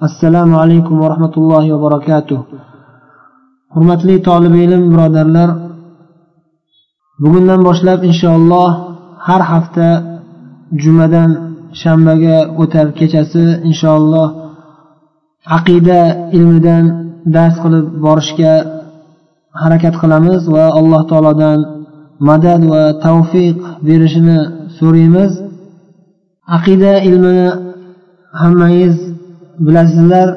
assalomu alaykum va rahmatullohi va barakatuh. Hurmatli tolib ilm birodarlar bugundan boshlab inshaalloh har hafta jumadan shanbaga o'tar kechasi inshaalloh aqida ilmidan dars qilib borishga harakat qilamiz va alloh taolodan madad va tavfiq berishini so'raymiz. Aqida ilmini hammangiz bilasizlar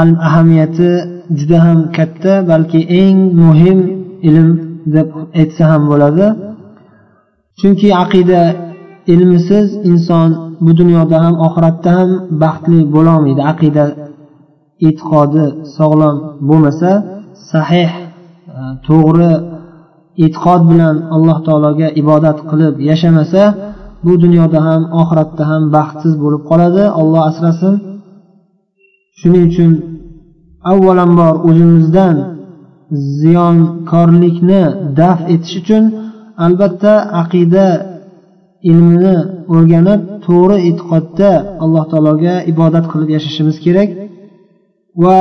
ilm ahamiyati juda ham katta balki eng muhim ilm deb aytsa ham bo'ladi. Chunki aqida ilmisiz inson bu dunyoda ham oxiratda ham baxtli bo'lolmaydi aqida e'tiqodi sog'lom bo'lmasa sahih e, to'g'ri e'tiqod bilan alloh taologa ibodat qilib yashamasa bu dunyoda ham oxiratda ham baxtsiz bo'lib qoladi. Olloh asrasin. Shuning uchun avvalambor o'zimizdan ziyonkorlikni daf etish uchun albatta aqida ilmini o'rganib to'g'ri e'tiqodda alloh taologa ibodat qilib yashashimiz kerak. Va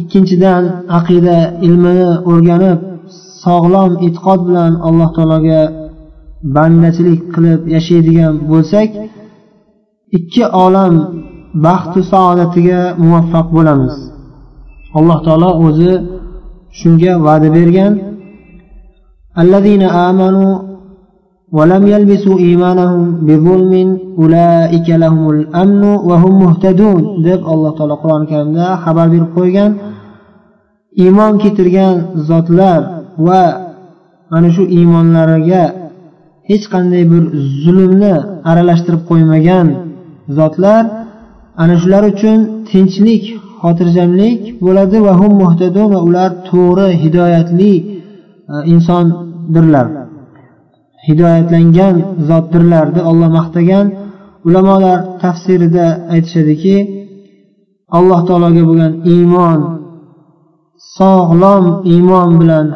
ikkinchidan aqida ilmini o'rganib sog'lom e'tiqod bilan alloh taologa bandachilik qilib yashaydigan bo'lsak ikki olam baxtu saodatiga muvaffaq bo'lamiz alloh taolo o'zi shunga va'da bergan الذين آمنوا ولم يلبسوا إيمانهم بظلم أولئك لهم الأمن وهم مهتدون deb alloh taolo qur'oni karimda xabar berib qo'ygan iymon keltirgan zotlar va mana shu iymonlariga hech qanday bir zulmni aralashtirib qo'ymagan zotlar ana shular uchun tinchlik xotirjamlik bo'ladi va hum muhtadun va ular to'g'ri hidoyatli e, insondirlar. Hidoyatlangan zotdirlar deb olloh maqtagan. Ulamolar tafsirida aytishadiki alloh taologa bo'lgan iymon sog'lom iymon bilan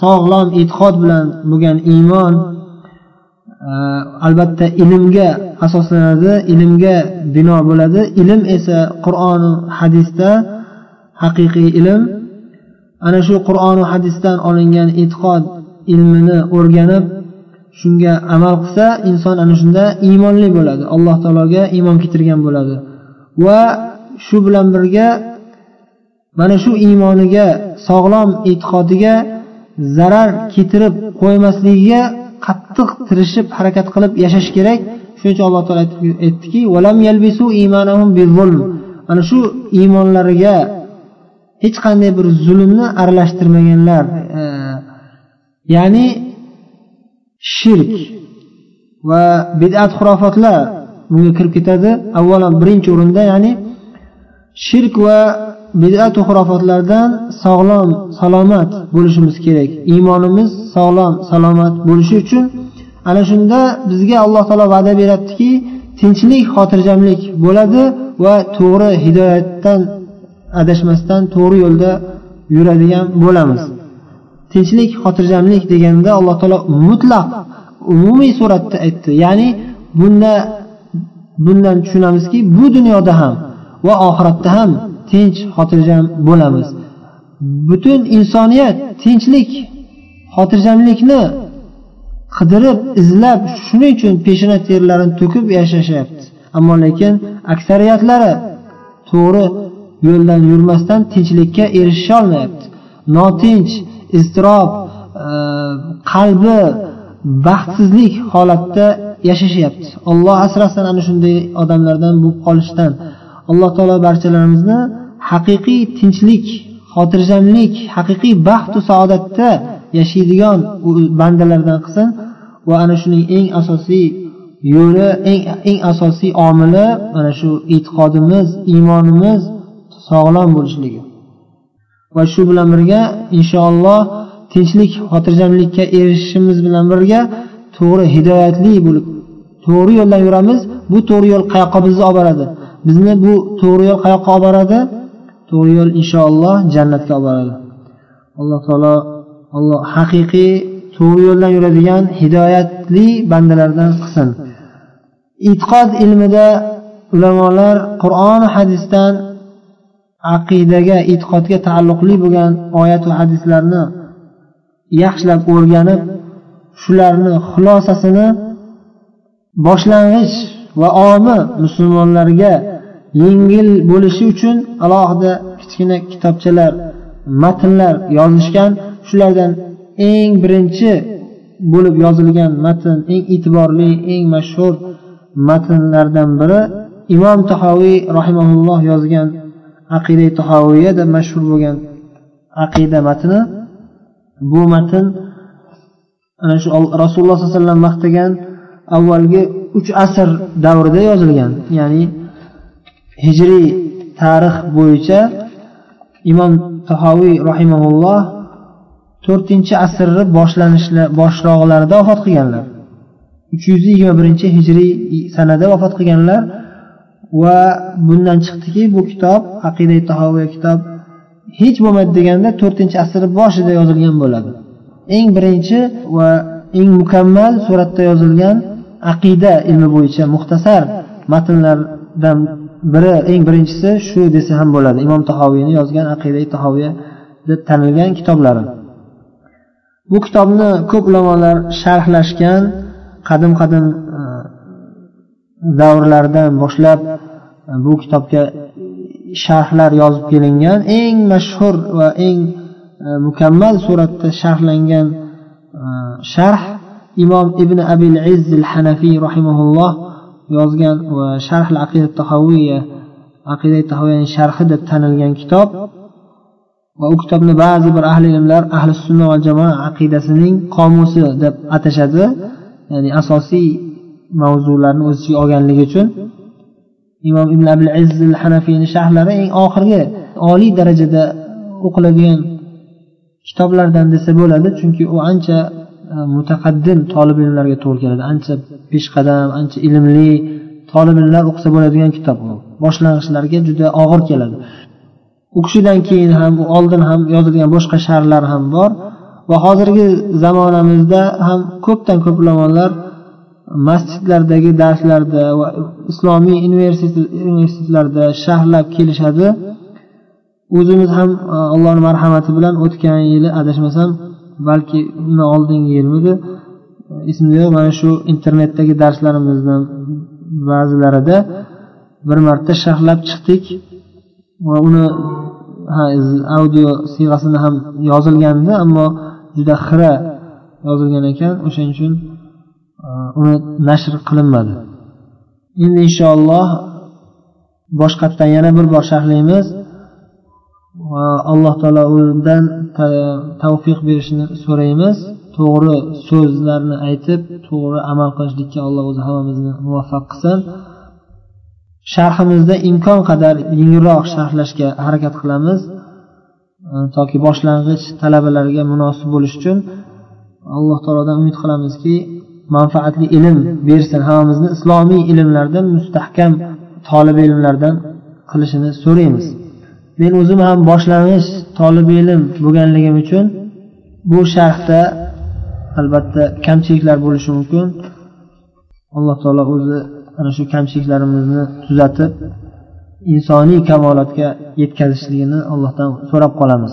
sog'lom e'tiqod bilan bo'lgan iymon e, albatta ilmga asoslanadi ilmga bino bo'ladi. Ilm esa qur'on hadisda haqiqiy ilm. Ana shu qur'onu hadisdan olingan e'tiqod ilmini o'rganib shunga amal qilsa inson ana shunda iymonli bo'ladi. Alloh taologa iymon keltirgan bo'ladi. Va shu bilan birga mana shu iymoniga sog'lom e'tiqodiga zarar keltirib qo'ymasligiga qattiq tirishib harakat qilib yashash kerak. Shuning uchun alloh taolo aytdiki ana shu iymonlariga hech qanday bir zulmni aralashtirmaganlar e, ya'ni shirk va bidat xurofotlar bunga kirib ketadi. Avvalo birinchi o'rinda ya'ni shirk va bidatu xurofotlardan sog'lom salomat bo'lishimiz kerak. Iymonimiz sog'lom salomat bo'lishi uchun ana shunda bizga alloh taolo va'da beryaptiki tinchlik xotirjamlik bo'ladi va to'g'ri hidoyatdan adashmasdan to'g'ri yo'lda yuradigan bo'lamiz. Tinchlik xotirjamlik deganda alloh taolo mutlaq umumiy suratda aytdi. Ya'ni bunda bundan tushunamizki bu dunyoda ham va oxiratda ham tinch xotirjam bo'lamiz. Butun insoniyat tinchlik xotirjamlikni qidirib izlab shuning uchun peshona terlarini to'kib yashashyapti. Ammo lekin aksariyatlari to'g'ri yo'ldan yurmasdan tinchlikka erishisholmayapti notinch iztirob e, qalbi baxtsizlik holatda yashashyapti. Olloh asrasin ana shunday odamlardan bo'lib qolishdan. Alloh taolo barchalarimizni haqiqiy tinchlik xotirjamlik haqiqiy baxtu saodatda yashaydigan bandalardan qilsin. Va ana shuning eng asosiy yo'li eng eng asosiy omili mana shu e'tiqodimiz iymonimiz sog'lom bo'lishligi. Va shu bilan birga inshaalloh tinchlik xotirjamlikka erishishimiz bilan birga to'g'ri hidoyatli bo'lib to'g'ri yo'ldan yuramiz. Bu to'g'ri yo'l qayoqqa bizni olib boradi? Bizni bu to'g'ri yo'l qayoqqa olib boradi? To'g'ri yo'l inshaalloh jannatga olib boradi. Alloh taolo alloh haqiqiy to'g'ri yo'ldan yuradigan hidoyatli bandalardan qilsin. E'tiqod ilmida ulamolar qur'on hadisdan aqidaga e'tiqodga taalluqli bo'lgan oyat va hadislarni yaxshilab o'rganib shularni xulosasini boshlang'ich va omi musulmonlarga yengil bo'lishi uchun alohida kichkina kitobchalar matnlar yozishgan shulardan eng birinchi bo'lib yozilgan matn eng e'tiborli eng mashhur matnlardan biri imom tahoviy rahimaulloh yozgan aqida tahoviyada mashhur bo'lgan aqida matni. Bu matn ana shu rasululloh sollallohu alayhi vasallam maqtagan avvalgi uch asr davrida yozilgan. Ya'ni hijriy tarix bo'yicha imom tahoviy rahimaulloh to'rtinchi asrni boshlanishi boshroqlarida vafot qilganlar. uch yuz yigirma birinchi hijriy sanada vafot qilganlar va bundan chiqdiki bu kitob aqida tahoviya kitob hech bo'lmaydi deganda to'rtinchi asrni boshida yozilgan bo'ladi. Eng birinchi va eng mukammal suratda yozilgan aqida ilmi bo'yicha muxtasar matnlardan biri eng birinchisi shu desa ham bo'ladi. Imom tahoviyni yozgan aqida tahoviya deb tanilgan kitoblari. Bu kitobni ko'p ulamolar sharhlashgan qadim qadim e, davrlardan boshlab e, bu kitobga sharhlar yozib kelingan eng mashhur va eng e, mukammal suratda sharhlangan sharh imom ibn abil izzil hanafiy rahimaulloh yozgan va sharh aqida tahoviya aqida tahoviyani sharhi deb tanilgan kitob. Va u kitobni ba'zi bir ahli ilmlar ahli sunna va jamoa aqidasining qomusi deb atashadi. Ya'ni asosiy mavzularni o'z ichiga olganligi uchun imom ibn abul izzil hanafiyni sharhlari eng oxirgi oliy darajada o'qiladigan kitoblardan desa bo'ladi. Chunki u ancha e, mutaqaddim tolib ilmlarga to'g'ri keladi. Ancha peshqadam ancha ilmli tolib ilmlar o'qisa bo'ladigan kitob u boshlang'ichlarga juda og'ir keladi. U kishidan keyin ham oldin ham yozilgan boshqa sharlar ham bor. Va hozirgi zamonamizda ham ko'pdan ko'p ulamolar masjidlardagi darslarda va islomiy universitetlarda sharhlab kelishadi. O'zimiz ham e, allohni marhamati bilan o'tgan yili adashmasam balki undan oldingi yilmidi esimda yo'q mana shu internetdagi darslarimizni ba'zilarida bir marta sharhlab chiqdik. Va uni audio siyg'asida ham yozilgandi ammo juda xira yozilgan ekan. O'shaning uchun e, uni nashr qilinmadi. Endi inshaalloh boshqatdan yana bir bor sharhlaymiz. Va alloh taolo undan tavfiq berishini so'raymiz. To'g'ri so'zlarni aytib to'g'ri amal qilishlikka alloh o'zi hammamizni muvaffaq qilsin. Sharhimizda imkon qadar yengilroq sharhlashga harakat qilamiz. Toki boshlang'ich talabalarga munosib bo'lish uchun alloh taolodan umid qilamizki manfaatli ilm bersin. Hammamizni islomiy ilmlardan mustahkam tolib ilmlardan qilishini so'raymiz. Men o'zim ham boshlang'ich tolib ilm bo'lganligim uchun bu sharhda albatta kamchiliklar bo'lishi mumkin. Alloh taolo o'zi ana shu kamchiliklarimizni tuzatib insoniy kamolotga yetkazishligini allohdan so'rab qolamiz.